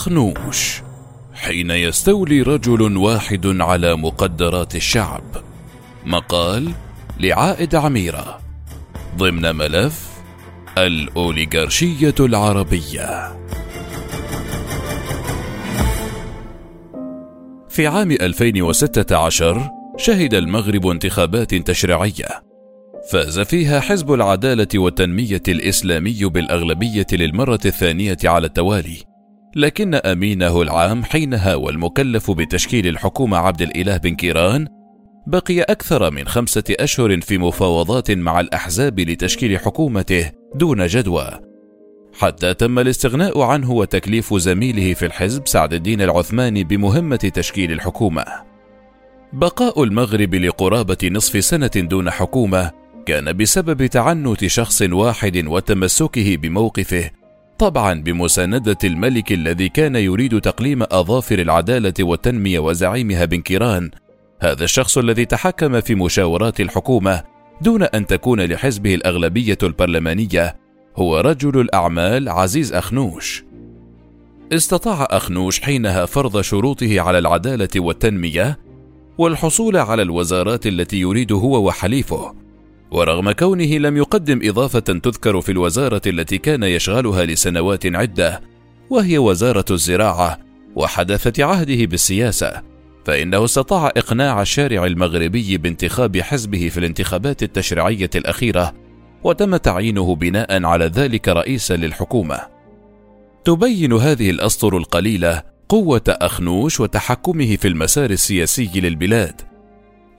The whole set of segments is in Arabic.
أخنوش حين يستولي رجل واحد على مقدرات الشعب. مقال لعائد عميرة ضمن ملف الأوليغارشية العربية. في عام 2016 شهد المغرب انتخابات تشريعية فاز فيها حزب العدالة والتنمية الإسلامي بالأغلبية للمرة الثانية على التوالي. لكن أمينه العام حينها والمكلف بتشكيل الحكومة عبد الإله بن كيران بقي أكثر من خمسة أشهر في مفاوضات مع الأحزاب لتشكيل حكومته دون جدوى حتى تم الاستغناء عنه وتكليف زميله في الحزب سعد الدين العثماني بمهمة تشكيل الحكومة. بقاء المغرب لقرابة نصف سنة دون حكومة كان بسبب تعنت شخص واحد وتمسكه بموقفه طبعا بمساندة الملك الذي كان يريد تقليم أظافر العدالة والتنمية وزعيمها بن كيران. هذا الشخص الذي تحكم في مشاورات الحكومة دون أن تكون لحزبه الأغلبية البرلمانية هو رجل الأعمال عزيز أخنوش. استطاع أخنوش حينها فرض شروطه على العدالة والتنمية والحصول على الوزارات التي يريد هو وحليفه. ورغم كونه لم يقدم إضافة تذكر في الوزارة التي كان يشغلها لسنوات عدة وهي وزارة الزراعة وحدثة عهده بالسياسة فإنه استطاع إقناع الشارع المغربي بانتخاب حزبه في الانتخابات التشريعية الأخيرة وتم تعيينه بناء على ذلك رئيسا للحكومة. تبين هذه الأسطر القليلة قوة أخنوش وتحكمه في المسار السياسي للبلاد.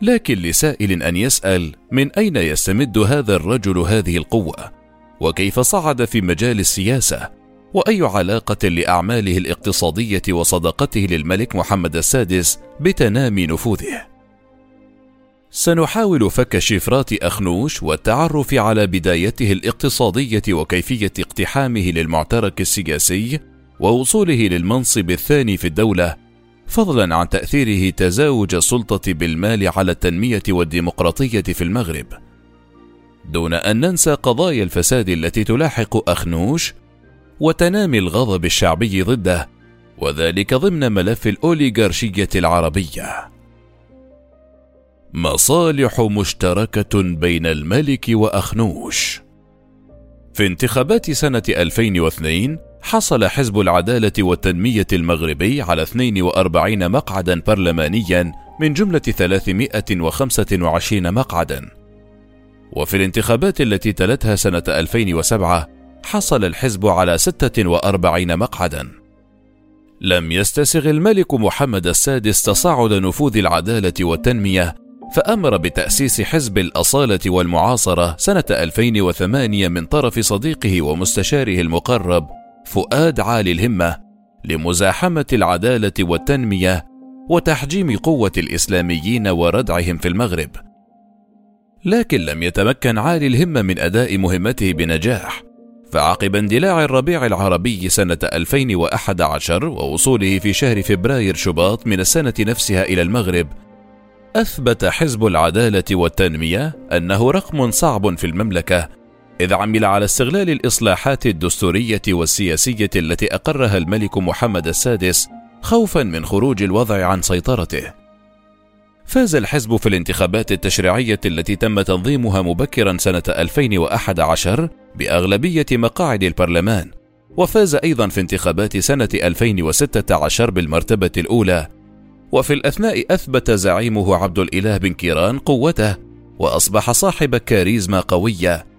لكن لسائل أن يسأل من أين يستمد هذا الرجل هذه القوة؟ وكيف صعد في مجال السياسة؟ وأي علاقة لأعماله الاقتصادية وصداقته للملك محمد السادس بتنامي نفوذه؟ سنحاول فك شفرات أخنوش والتعرف على بدايته الاقتصادية وكيفية اقتحامه للمعترك السياسي ووصوله للمنصب الثاني في الدولة فضلا عن تأثيره تزاوج السلطة بالمال على التنمية والديمقراطية في المغرب. دون أن ننسى قضايا الفساد التي تلاحق أخنوش وتنامي الغضب الشعبي ضده وذلك ضمن ملف الأوليغارشية العربية. مصالح مشتركة بين الملك وأخنوش. في انتخابات سنة 2002 حصل حزب العدالة والتنمية المغربي على 42 مقعدا برلمانيا من جملة 325 مقعدا. وفي الانتخابات التي تلتها سنة 2007 حصل الحزب على 46 مقعدا. لم يستسغ الملك محمد السادس تصاعد نفوذ العدالة والتنمية فأمر بتأسيس حزب الأصالة والمعاصرة سنة 2008 من طرف صديقه ومستشاره المقرب فؤاد عالي الهمة لمزاحمة العدالة والتنمية وتحجيم قوة الإسلاميين وردعهم في المغرب. لكن لم يتمكن عالي الهمة من أداء مهمته بنجاح فعقب اندلاع الربيع العربي سنة 2011 ووصوله في شهر فبراير شباط من السنة نفسها إلى المغرب، أثبت حزب العدالة والتنمية أنه رقم صعب في المملكة إذ عمل على استغلال الإصلاحات الدستورية والسياسية التي أقرها الملك محمد السادس خوفا من خروج الوضع عن سيطرته. فاز الحزب في الانتخابات التشريعية التي تم تنظيمها مبكرا سنة 2011 بأغلبية مقاعد البرلمان، وفاز أيضا في انتخابات سنة 2016 بالمرتبة الأولى، وفي الأثناء أثبت زعيمه عبد الإله بن كيران قوته، وأصبح صاحب كاريزما قوية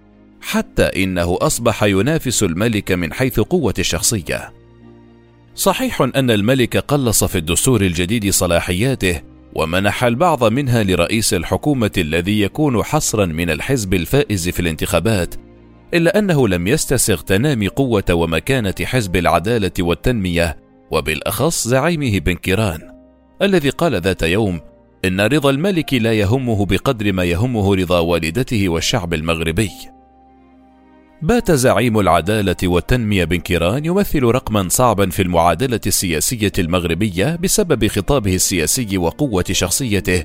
حتى إنه أصبح ينافس الملك من حيث قوة الشخصية. صحيح أن الملك قلص في الدستور الجديد صلاحياته ومنح البعض منها لرئيس الحكومة الذي يكون حصرا من الحزب الفائز في الانتخابات إلا أنه لم يستسغ تنامي قوة ومكانة حزب العدالة والتنمية وبالأخص زعيمه بن كيران الذي قال ذات يوم إن رضا الملك لا يهمه بقدر ما يهمه رضا والدته والشعب المغربي بات زعيم العدالة والتنمية بن كيران يمثل رقما صعبا في المعادلة السياسية المغربية بسبب خطابه السياسي وقوة شخصيته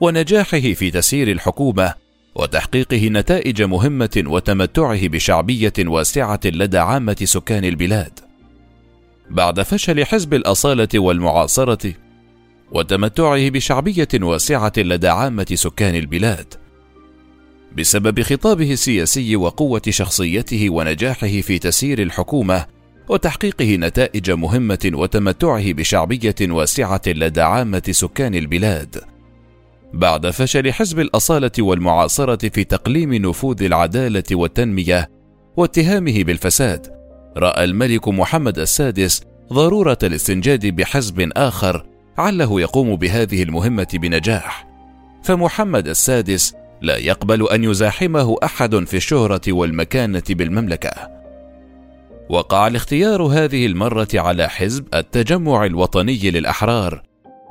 ونجاحه في تسيير الحكومة وتحقيقه نتائج مهمة وتمتعه بشعبية واسعة لدى عامة سكان البلاد. بعد فشل حزب الأصالة والمعاصرة وتمتعه بشعبية واسعة لدى عامة سكان البلاد. بسبب خطابه السياسي وقوة شخصيته ونجاحه في تسيير الحكومة وتحقيقه نتائج مهمة وتمتعه بشعبية واسعة لدى عامة سكان البلاد. بعد فشل حزب الأصالة والمعاصرة في تقليم نفوذ العدالة والتنمية واتهامه بالفساد، رأى الملك محمد السادس ضرورة الاستنجاد بحزب آخر عله يقوم بهذه المهمة بنجاح. فمحمد السادس لا يقبل أن يزاحمه أحد في الشهرة والمكانة بالمملكة. وقع الاختيار هذه المرة على حزب التجمع الوطني للأحرار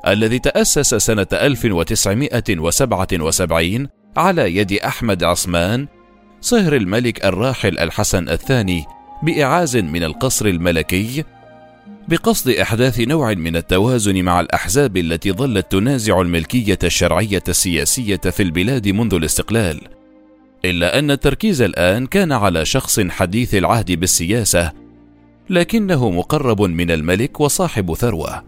الذي تأسس سنة 1977 على يد أحمد عثمان صهر الملك الراحل الحسن الثاني بإعاز من القصر الملكي بقصد إحداث نوع من التوازن مع الأحزاب التي ظلت تنازع الملكية الشرعية السياسية في البلاد منذ الاستقلال إلا أن التركيز الآن كان على شخص حديث العهد بالسياسة، لكنه مقرب من الملك وصاحب ثروة.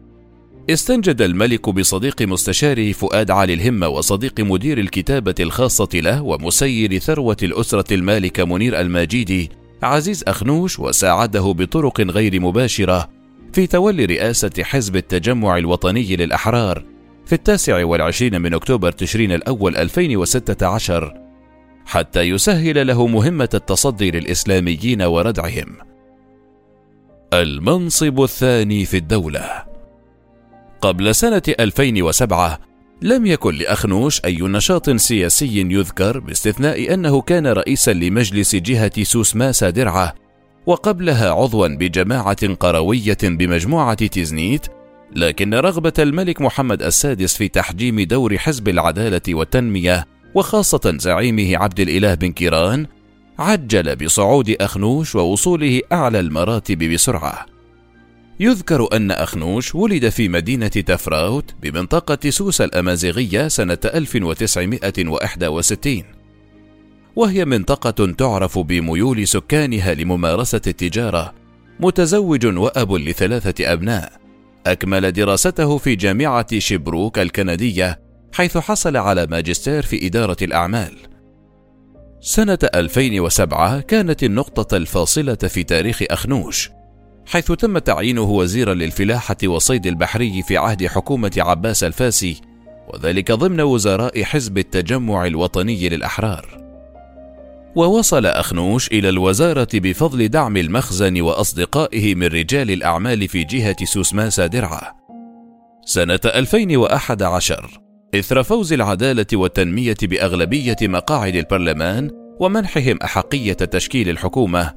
استنجد الملك بصديق مستشاره فؤاد علي الهمة وصديق مدير الكتابة الخاصة له ومسير ثروة الأسرة المالكة منير الماجيدي عزيز أخنوش وساعده بطرق غير مباشرة في تولي رئاسة حزب التجمع الوطني للأحرار في التاسع والعشرين من أكتوبر تشرين الأول 2016 حتى يسهل له مهمة التصدي للإسلاميين وردعهم. المنصب الثاني في الدولة قبل سنة 2007 لم يكن لأخنوش أي نشاط سياسي يذكر باستثناء أنه كان رئيسا لمجلس جهة سوسماسا درعة وقبلها عضوا بجماعة قروية بمجموعة تيزنيت لكن رغبة الملك محمد السادس في تحجيم دور حزب العدالة والتنمية وخاصة زعيمه عبد الإله بن كيران عجل بصعود أخنوش ووصوله أعلى المراتب بسرعة. يذكر أن أخنوش ولد في مدينة تفراوت بمنطقة سوسة الأمازيغية سنة 1961 وهي منطقة تعرف بميول سكانها لممارسة التجارة متزوج وأب لثلاثة أبناء أكمل دراسته في جامعة شبروك الكندية حيث حصل على ماجستير في إدارة الأعمال. سنة 2007 كانت النقطة الفاصلة في تاريخ أخنوش، حيث تم تعيينه وزيرا للفلاحة والصيد البحري في عهد حكومة عباس الفاسي، وذلك ضمن وزراء حزب التجمع الوطني للأحرار. ووصل أخنوش إلى الوزارة بفضل دعم المخزن وأصدقائه من رجال الأعمال في جهة سوسماسا درعا. سنة 2011 إثر فوز العدالة والتنمية بأغلبية مقاعد البرلمان ومنحهم أحقية تشكيل الحكومة،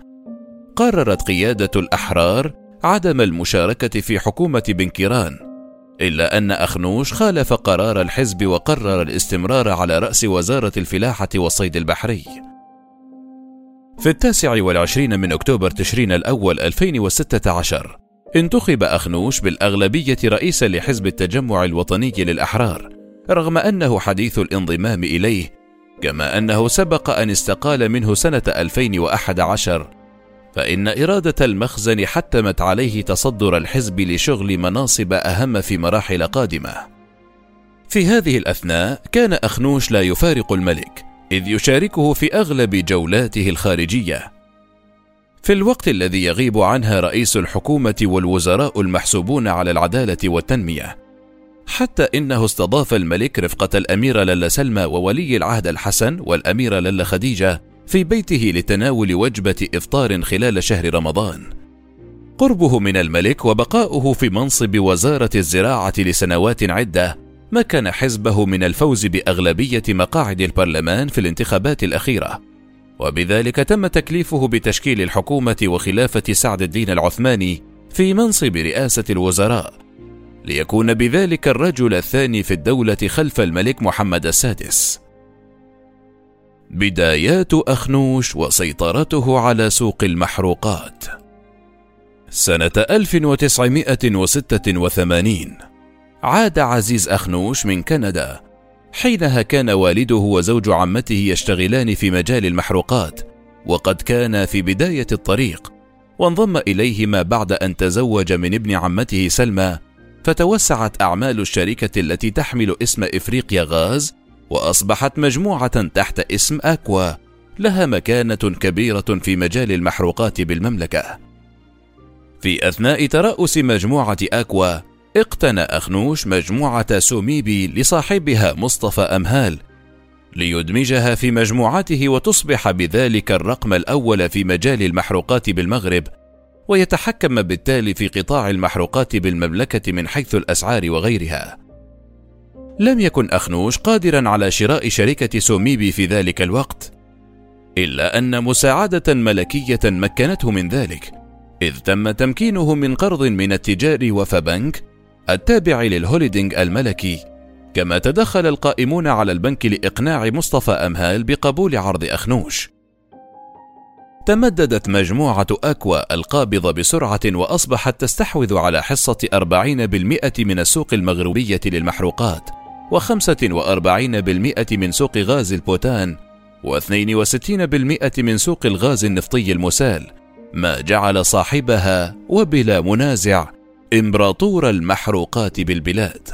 قررت قيادة الأحرار عدم المشاركة في حكومة بنكيران، إلا أن أخنوش خالف قرار الحزب وقرر الاستمرار على رأس وزارة الفلاحة والصيد البحري. في التاسع والعشرين من أكتوبر تشرين الأول 2016 انتخب أخنوش بالأغلبية رئيسا لحزب التجمع الوطني للأحرار رغم أنه حديث الانضمام إليه كما أنه سبق أن استقال منه سنة 2011 فإن إرادة المخزن حتمت عليه تصدر الحزب لشغل مناصب أهم في مراحل قادمة. في هذه الأثناء كان أخنوش لا يفارق الملك إذ يشاركه في أغلب جولاته الخارجية في الوقت الذي يغيب عنها رئيس الحكومة والوزراء المحسوبون على العدالة والتنمية حتى إنه استضاف الملك رفقة الأميرة للا سلمى وولي العهد الحسن والأميرة للا خديجة في بيته لتناول وجبة إفطار خلال شهر رمضان. قربه من الملك وبقاؤه في منصب وزارة الزراعة لسنوات عدة مكن حزبه من الفوز بأغلبية مقاعد البرلمان في الانتخابات الأخيرة. وبذلك تم تكليفه بتشكيل الحكومة وخلافة سعد الدين العثماني في منصب رئاسة الوزراء ليكون بذلك الرجل الثاني في الدولة خلف الملك محمد السادس. بدايات أخنوش وسيطرته على سوق المحروقات سنة 1986 عاد عزيز أخنوش من كندا. حينها كان والده وزوج عمته يشتغلان في مجال المحروقات وقد كان في بداية الطريق وانضم إليهما بعد أن تزوج من ابن عمته سلمى فتوسعت أعمال الشركة التي تحمل اسم إفريقيا غاز وأصبحت مجموعة تحت اسم أكوا لها مكانة كبيرة في مجال المحروقات بالمملكة. في أثناء ترأس مجموعة أكوا اقتنى اخنوش مجموعة سوميبي لصاحبها مصطفى أمهال ليدمجها في مجموعته وتصبح بذلك الرقم الأول في مجال المحروقات بالمغرب ويتحكم بالتالي في قطاع المحروقات بالمملكة من حيث الأسعار وغيرها. لم يكن اخنوش قادرا على شراء شركة سوميبي في ذلك الوقت إلا أن مساعدة ملكية مكنته من ذلك إذ تم تمكينه من قرض من التجاري وفا بنك التابع لل holding الملكي. كما تدخل القائمون على البنك لإقناع مصطفى أمهال بقبول عرض أخنوش. تمددت مجموعة أكوا القابضة بسرعة وأصبحت تستحوذ على حصة 40% من السوق المغربية للمحروقات و45% من سوق غاز البوتان و62% من سوق الغاز النفطي المسال ما جعل صاحبها وبلا منازع إمبراطور المحروقات بالبلاد.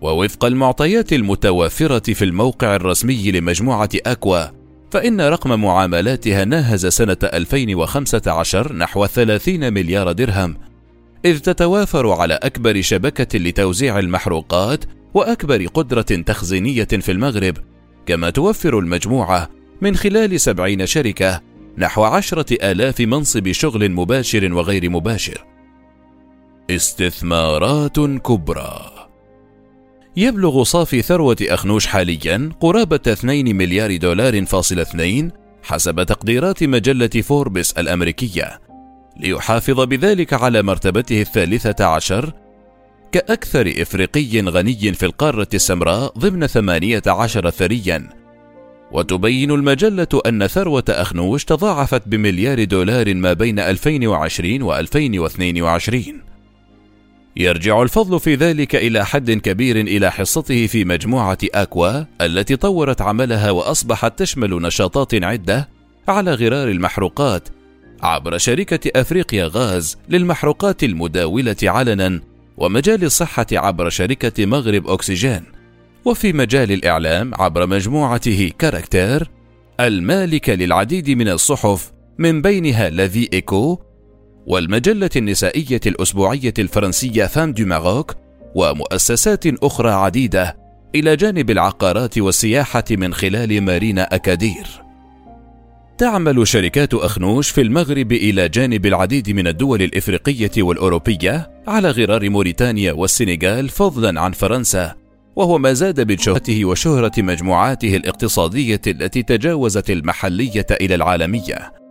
ووفق المعطيات المتوافرة في الموقع الرسمي لمجموعة أكوا فإن رقم معاملاتها ناهز سنة 2015 نحو 30 مليار درهم إذ تتوافر على أكبر شبكة لتوزيع المحروقات وأكبر قدرة تخزينية في المغرب كما توفر المجموعة من خلال سبعين شركة نحو عشرة آلاف منصب شغل مباشر وغير مباشر. استثمارات كبرى. يبلغ صافي ثروة أخنوش حاليا قرابة 2 مليار دولار فاصل 2 حسب تقديرات مجلة فوربس الأمريكية ليحافظ بذلك على مرتبته الثالثة عشر كأكثر إفريقي غني في القارة السمراء ضمن 18 ثريا. وتبين المجلة أن ثروة أخنوش تضاعفت بمليار دولار ما بين 2020 و 2022 يرجع الفضل في ذلك إلى حد كبير إلى حصته في مجموعة أكوا التي طورت عملها وأصبحت تشمل نشاطات عدة على غرار المحروقات عبر شركة أفريقيا غاز للمحروقات المداولة علنا ومجال الصحة عبر شركة مغرب أكسجين. وفي مجال الإعلام عبر مجموعته Caractères المالكة للعديد من الصحف من بينها La Vie éco والمجلة النسائية الأسبوعية الفرنسية Femmes du Maroc ومؤسسات أخرى عديدة إلى جانب العقارات والسياحة من خلال مارينا أكادير. تعمل شركات أخنوش في المغرب إلى جانب العديد من الدول الإفريقية والأوروبية على غرار موريتانيا والسنغال فضلا عن فرنسا وهو ما زاد من شهرته وشهرة مجموعاته الاقتصادية التي تجاوزت المحلية إلى العالمية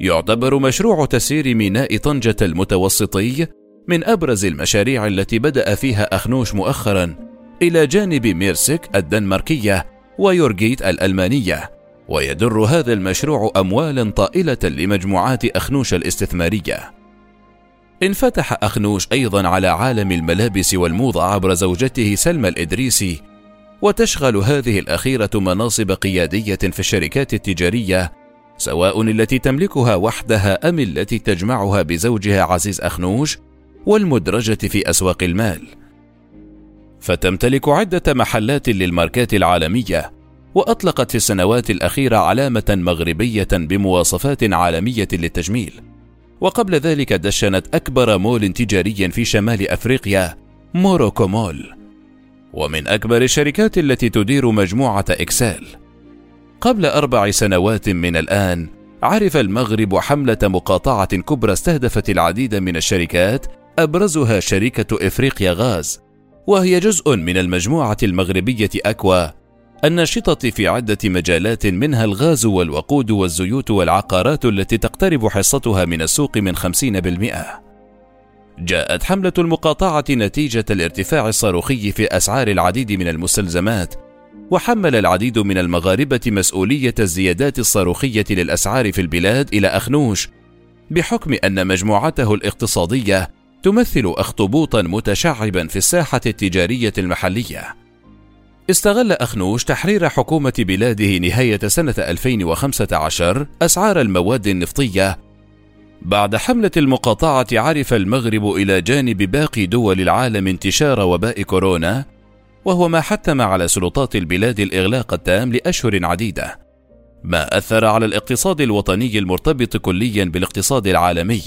يعتبر مشروع تسيير ميناء طنجة المتوسطي من أبرز المشاريع التي بدأ فيها أخنوش مؤخرا إلى جانب ميرسك الدنماركية ويورجيت الألمانية ويدر هذا المشروع أموالا طائلة لمجموعات أخنوش الاستثمارية. انفتح أخنوش أيضا على عالم الملابس والموضة عبر زوجته سلمى الإدريسي وتشغل هذه الأخيرة مناصب قيادية في الشركات التجارية سواء التي تملكها وحدها أم التي تجمعها بزوجها عزيز اخنوش والمدرجة في أسواق المال. فتمتلك عدة محلات للماركات العالمية وأطلقت في السنوات الأخيرة علامة مغربية بمواصفات عالمية للتجميل. وقبل ذلك دشنت أكبر مول تجاري في شمال أفريقيا موروكو مول. ومن أكبر الشركات التي تدير مجموعة إكسال. قبل أربع سنوات من الآن عرف المغرب حملة مقاطعة كبرى استهدفت العديد من الشركات أبرزها شركة إفريقيا غاز وهي جزء من المجموعة المغربية أكوا الناشطة في عدة مجالات منها الغاز والوقود والزيوت والعقارات التي تقترب حصتها من السوق من 50%. جاءت حملة المقاطعة نتيجة الارتفاع الصاروخي في أسعار العديد من المستلزمات وحمل العديد من المغاربة مسؤولية الزيادات الصاروخية للأسعار في البلاد إلى أخنوش بحكم أن مجموعته الاقتصادية تمثل أخطبوطا متشعبا في الساحة التجارية المحلية. استغل أخنوش تحرير حكومة بلاده نهاية سنة 2015 أسعار المواد النفطية بعد حملة المقاطعة عرف المغرب إلى جانب باقي دول العالم انتشار وباء كورونا وهو ما حتم على سلطات البلاد الإغلاق التام لأشهر عديدة ما أثر على الاقتصاد الوطني المرتبط كليا بالاقتصاد العالمي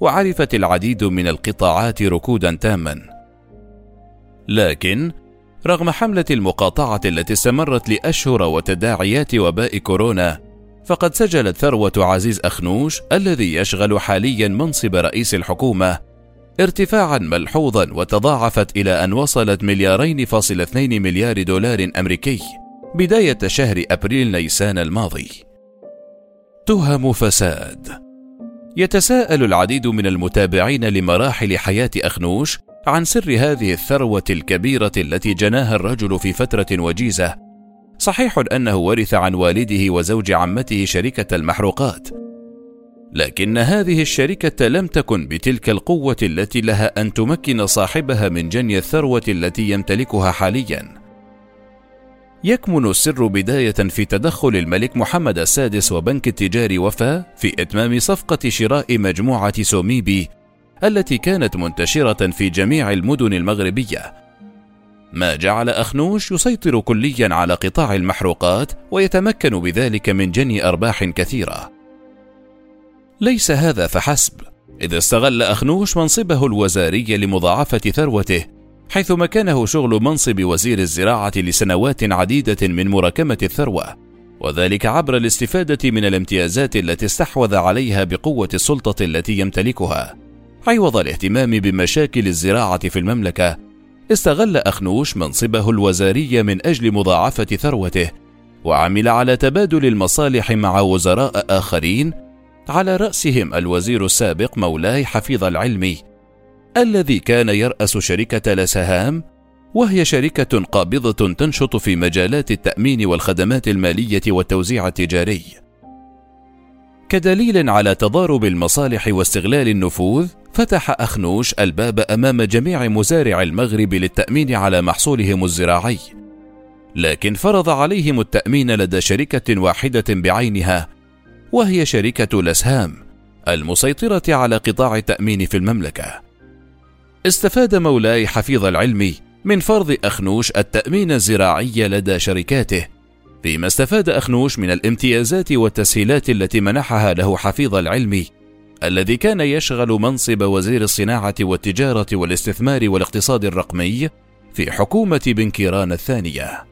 وعرفت العديد من القطاعات ركودا تاما. لكن رغم حملة المقاطعة التي استمرت لأشهر وتداعيات وباء كورونا فقد سجلت ثروة عزيز أخنوش الذي يشغل حاليا منصب رئيس الحكومة ارتفاعا ملحوظا وتضاعفت إلى أن وصلت مليارين فاصل اثنين مليار دولار أمريكي بداية شهر أبريل نيسان الماضي. تهم فساد. يتساءل العديد من المتابعين لمراحل حياة أخنوش عن سر هذه الثروة الكبيرة التي جناها الرجل في فترة وجيزة. صحيح أنه ورث عن والده وزوج عمته شركة المحروقات لكن هذه الشركة لم تكن بتلك القوة التي لها أن تمكن صاحبها من جني الثروة التي يمتلكها حاليا يكمن السر بداية في تدخل الملك محمد السادس وبنك التجاري وفا في إتمام صفقة شراء مجموعة سوميبي التي كانت منتشرة في جميع المدن المغربية ما جعل أخنوش يسيطر كليا على قطاع المحروقات ويتمكن بذلك من جني أرباح كثيرة. ليس هذا فحسب، إذ استغل أخنوش منصبه الوزاري لمضاعفة ثروته، حيث مكنه شغل منصب وزير الزراعة لسنوات عديدة من مراكمة الثروة، وذلك عبر الاستفادة من الامتيازات التي استحوذ عليها بقوة السلطة التي يمتلكها، عوض الاهتمام بمشاكل الزراعة في المملكة استغل أخنوش منصبه الوزاري من أجل مضاعفة ثروته وعمل على تبادل المصالح مع وزراء آخرين على رأسهم الوزير السابق مولاي حفيظ العلمي الذي كان يرأس شركة لسهام وهي شركة قابضة تنشط في مجالات التأمين والخدمات المالية والتوزيع التجاري. كدليل على تضارب المصالح واستغلال النفوذ، فتح أخنوش الباب أمام جميع مزارع المغرب للتأمين على محصولهم الزراعي، لكن فرض عليهم التأمين لدى شركة واحدة بعينها، وهي شركة الأسهام، المسيطرة على قطاع التأمين في المملكة. استفاد مولاي حفيظ العلمي من فرض أخنوش التأمين الزراعي لدى شركاته، فيما استفاد أخنوش من الامتيازات والتسهيلات التي منحها له حفيظ العلمي الذي كان يشغل منصب وزير الصناعة والتجارة والاستثمار والاقتصاد الرقمي في حكومة بن كيران الثانية.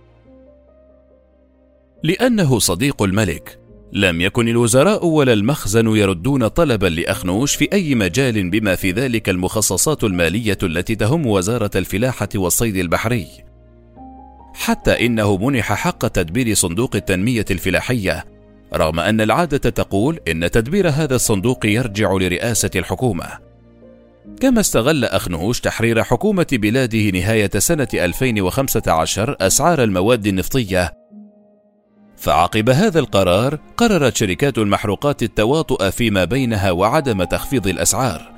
لأنه صديق الملك، لم يكن الوزراء ولا المخزن يردون طلبا لأخنوش في أي مجال بما في ذلك المخصصات المالية التي تهم وزارة الفلاحة والصيد البحري. حتى إنه منح حق تدبير صندوق التنمية الفلاحية رغم أن العادة تقول إن تدبير هذا الصندوق يرجع لرئاسة الحكومة. كما استغل أخنوش تحرير حكومة بلاده نهاية سنة 2015 أسعار المواد النفطية. فعقب هذا القرار قررت شركات المحروقات التواطؤ فيما بينها وعدم تخفيض الأسعار.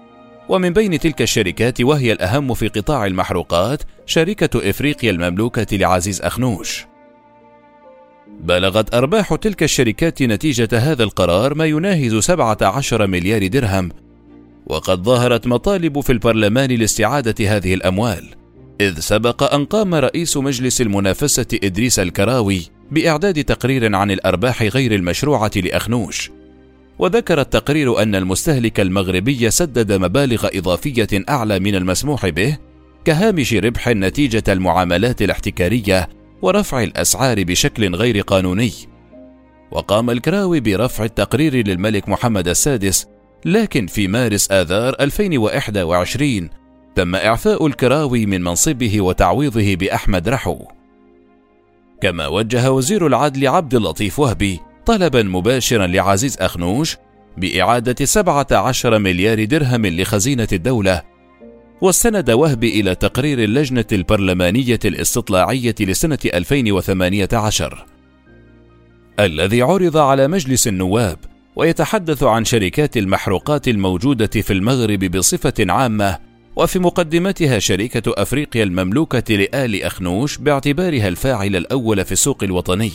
ومن بين تلك الشركات وهي الأهم في قطاع المحروقات شركة إفريقيا المملوكة لعزيز أخنوش. بلغت أرباح تلك الشركات نتيجة هذا القرار ما يناهز 17 مليار درهم وقد ظهرت مطالب في البرلمان لاستعادة هذه الأموال إذ سبق أن قام رئيس مجلس المنافسة إدريس الكراوي بإعداد تقرير عن الأرباح غير المشروعة لأخنوش وذكر التقرير أن المستهلك المغربي سدد مبالغ إضافية أعلى من المسموح به كهامش ربح نتيجة المعاملات الاحتكارية ورفع الأسعار بشكل غير قانوني. وقام الكراوي برفع التقرير للملك محمد السادس، لكن في مارس آذار 2021 تم إعفاء الكراوي من منصبه وتعويضه بأحمد رحو. كما وجه وزير العدل عبد اللطيف وهبي طلبا مباشرا لعزيز أخنوش بإعادة 17 مليار درهم لخزينة الدولة. واستند وهبي إلى تقرير اللجنة البرلمانية الاستطلاعية لسنة 2018 الذي عرض على مجلس النواب ويتحدث عن شركات المحروقات الموجودة في المغرب بصفة عامة وفي مقدمتها شركة أفريقيا المملوكة لآل أخنوش باعتبارها الفاعل الأول في السوق الوطني.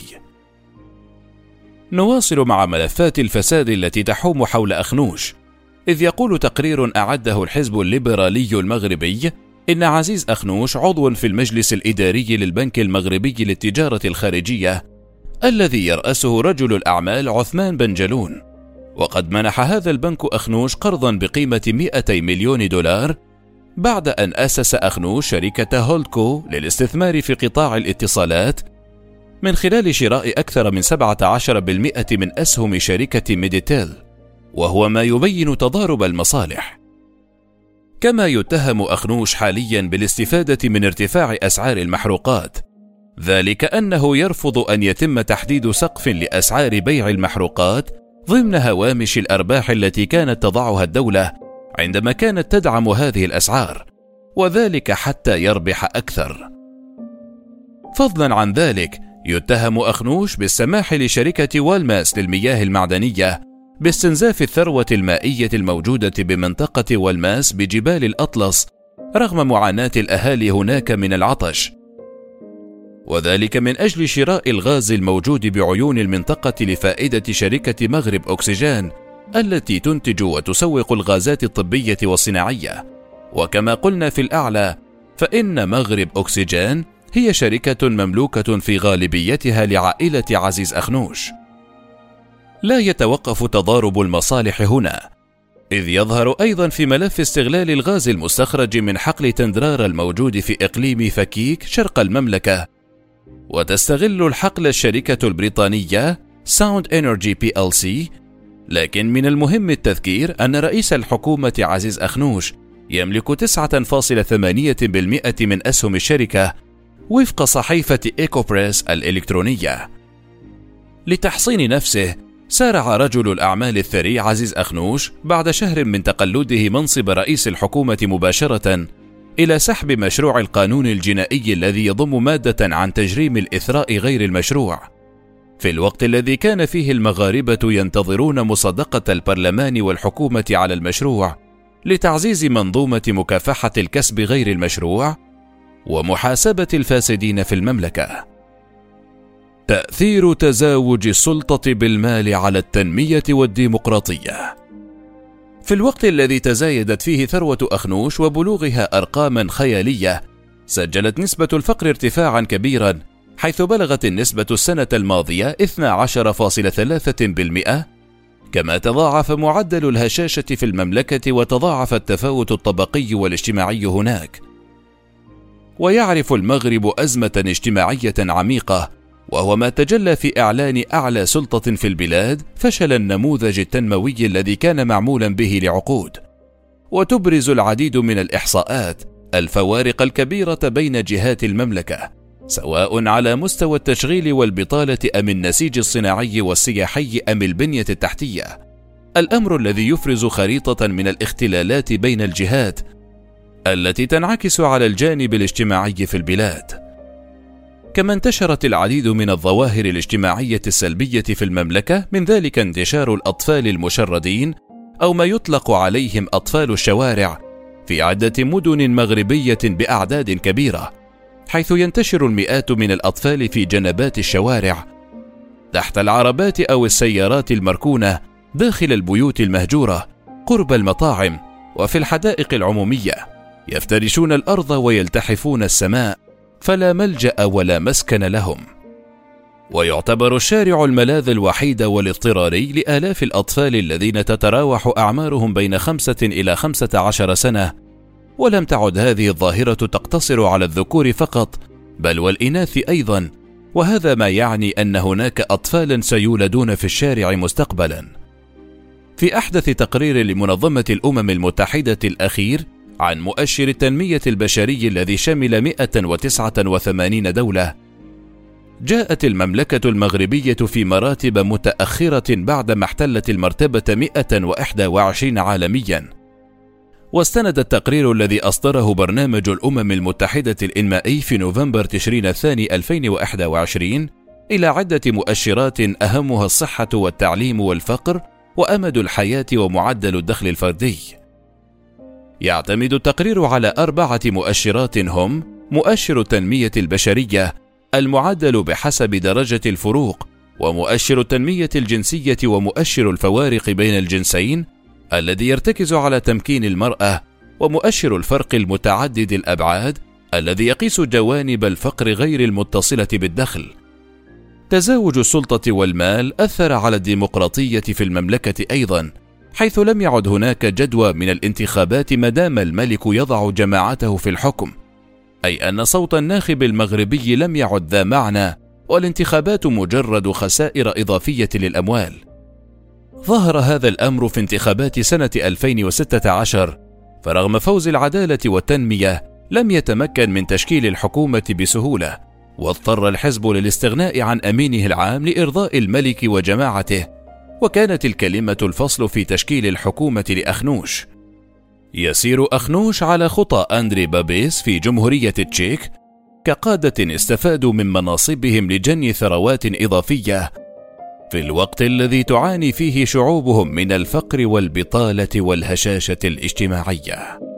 نواصل مع ملفات الفساد التي تحوم حول أخنوش، إذ يقول تقرير أعده الحزب الليبرالي المغربي إن عزيز أخنوش عضو في المجلس الإداري للبنك المغربي للتجارة الخارجية الذي يرأسه رجل الأعمال عثمان بن جلون وقد منح هذا البنك أخنوش قرضا بقيمة 200 مليون دولار بعد أن أسس أخنوش شركة هولدكو للاستثمار في قطاع الاتصالات من خلال شراء أكثر من 17% من أسهم شركة ميديتيل وهو ما يبين تضارب المصالح. كما يتهم أخنوش حاليا بالاستفادة من ارتفاع أسعار المحروقات ذلك أنه يرفض أن يتم تحديد سقف لأسعار بيع المحروقات ضمن هوامش الأرباح التي كانت تضعها الدولة عندما كانت تدعم هذه الأسعار وذلك حتى يربح أكثر. فضلا عن ذلك يتهم أخنوش بالسماح لشركة والماس للمياه المعدنية باستنزاف الثروة المائية الموجودة بمنطقة والماس بجبال الأطلس رغم معاناة الأهالي هناك من العطش. وذلك من أجل شراء الغاز الموجود بعيون المنطقة لفائدة شركة مغرب أكسجين التي تنتج وتسوق الغازات الطبية والصناعية. وكما قلنا في الأعلى فإن مغرب أكسجين هي شركة مملوكة في غالبيتها لعائلة عزيز أخنوش. لا يتوقف تضارب المصالح هنا إذ يظهر أيضا في ملف استغلال الغاز المستخرج من حقل تندرار الموجود في إقليم فكيك شرق المملكة. وتستغل الحقل الشركة البريطانية Sound Energy PLC لكن من المهم التذكير أن رئيس الحكومة عزيز أخنوش يملك 9.8% من أسهم الشركة وفق صحيفة إيكوبريس الإلكترونية لتحصين نفسه سارع رجل الأعمال الثري عزيز أخنوش بعد شهر من تقلده منصب رئيس الحكومة مباشرة إلى سحب مشروع القانون الجنائي الذي يضم مادة عن تجريم الإثراء غير المشروع. في الوقت الذي كان فيه المغاربة ينتظرون مصادقة البرلمان والحكومة على المشروع لتعزيز منظومة مكافحة الكسب غير المشروع ومحاسبة الفاسدين في المملكة. تأثير تزاوج السلطة بالمال على التنمية والديمقراطية. في الوقت الذي تزايدت فيه ثروة أخنوش وبلوغها أرقاما خيالية، سجلت نسبة الفقر ارتفاعا كبيرا، حيث بلغت النسبة السنة الماضية 12.3%، كما تضاعف معدل الهشاشة في المملكة وتضاعف التفاوت الطبقي والاجتماعي هناك. ويعرف المغرب أزمة اجتماعية عميقة وهو ما تجلى في إعلان أعلى سلطة في البلاد فشل النموذج التنموي الذي كان معمولا به لعقود. وتبرز العديد من الإحصاءات الفوارق الكبيرة بين جهات المملكة، سواء على مستوى التشغيل والبطالة أم النسيج الصناعي والسياحي أم البنية التحتية. الأمر الذي يفرز خريطة من الاختلالات بين الجهات التي تنعكس على الجانب الاجتماعي في البلاد. كما انتشرت العديد من الظواهر الاجتماعية السلبية في المملكة من ذلك انتشار الأطفال المشردين أو ما يطلق عليهم أطفال الشوارع في عدة مدن مغربية بأعداد كبيرة حيث ينتشر المئات من الأطفال في جنبات الشوارع تحت العربات أو السيارات المركونة داخل البيوت المهجورة قرب المطاعم وفي الحدائق العمومية. يفترشون الأرض ويلتحفون السماء فلا ملجأ ولا مسكن لهم. ويعتبر الشارع الملاذ الوحيد والاضطراري لآلاف الأطفال الذين تتراوح أعمارهم بين خمسة إلى خمسة عشر سنة ولم تعد هذه الظاهرة تقتصر على الذكور فقط بل والإناث أيضا وهذا ما يعني أن هناك أطفالا سيولدون في الشارع مستقبلا في أحدث تقرير لمنظمة الأمم المتحدة الأخير عن مؤشر التنمية البشري الذي شمل 189 دولة. جاءت المملكة المغربية في مراتب متأخرة بعدما احتلت المرتبة 121 عالميا. واستند التقرير الذي أصدره برنامج الأمم المتحدة الإنمائي في نوفمبر تشرين الثاني 2021 إلى عدة مؤشرات أهمها الصحة والتعليم والفقر وأمد الحياة ومعدل الدخل الفردي. يعتمد التقرير على أربعة مؤشرات هم مؤشر التنمية البشرية المعدل بحسب درجة الفروق ومؤشر التنمية الجنسية ومؤشر الفوارق بين الجنسين الذي يرتكز على تمكين المرأة ومؤشر الفرق المتعدد الأبعاد الذي يقيس جوانب الفقر غير المتصلة بالدخل. تزاوج السلطة والمال أثر على الديمقراطية في المملكة أيضا، حيث لم يعد هناك جدوى من الانتخابات ما دام الملك يضع جماعته في الحكم، أي أن صوت الناخب المغربي لم يعد ذا معنى، والانتخابات مجرد خسائر إضافية للأموال. ظهر هذا الأمر في انتخابات سنة 2016 فرغم فوز العدالة والتنمية لم يتمكن من تشكيل الحكومة بسهولة واضطر الحزب للاستغناء عن أمينه العام لإرضاء الملك وجماعته وكانت الكلمة الفصل في تشكيل الحكومة لأخنوش. يسير أخنوش على خطى أندري بابيس في جمهورية تشيك كقادة استفادوا من مناصبهم لجني ثروات إضافية في الوقت الذي تعاني فيه شعوبهم من الفقر والبطالة والهشاشة الاجتماعية.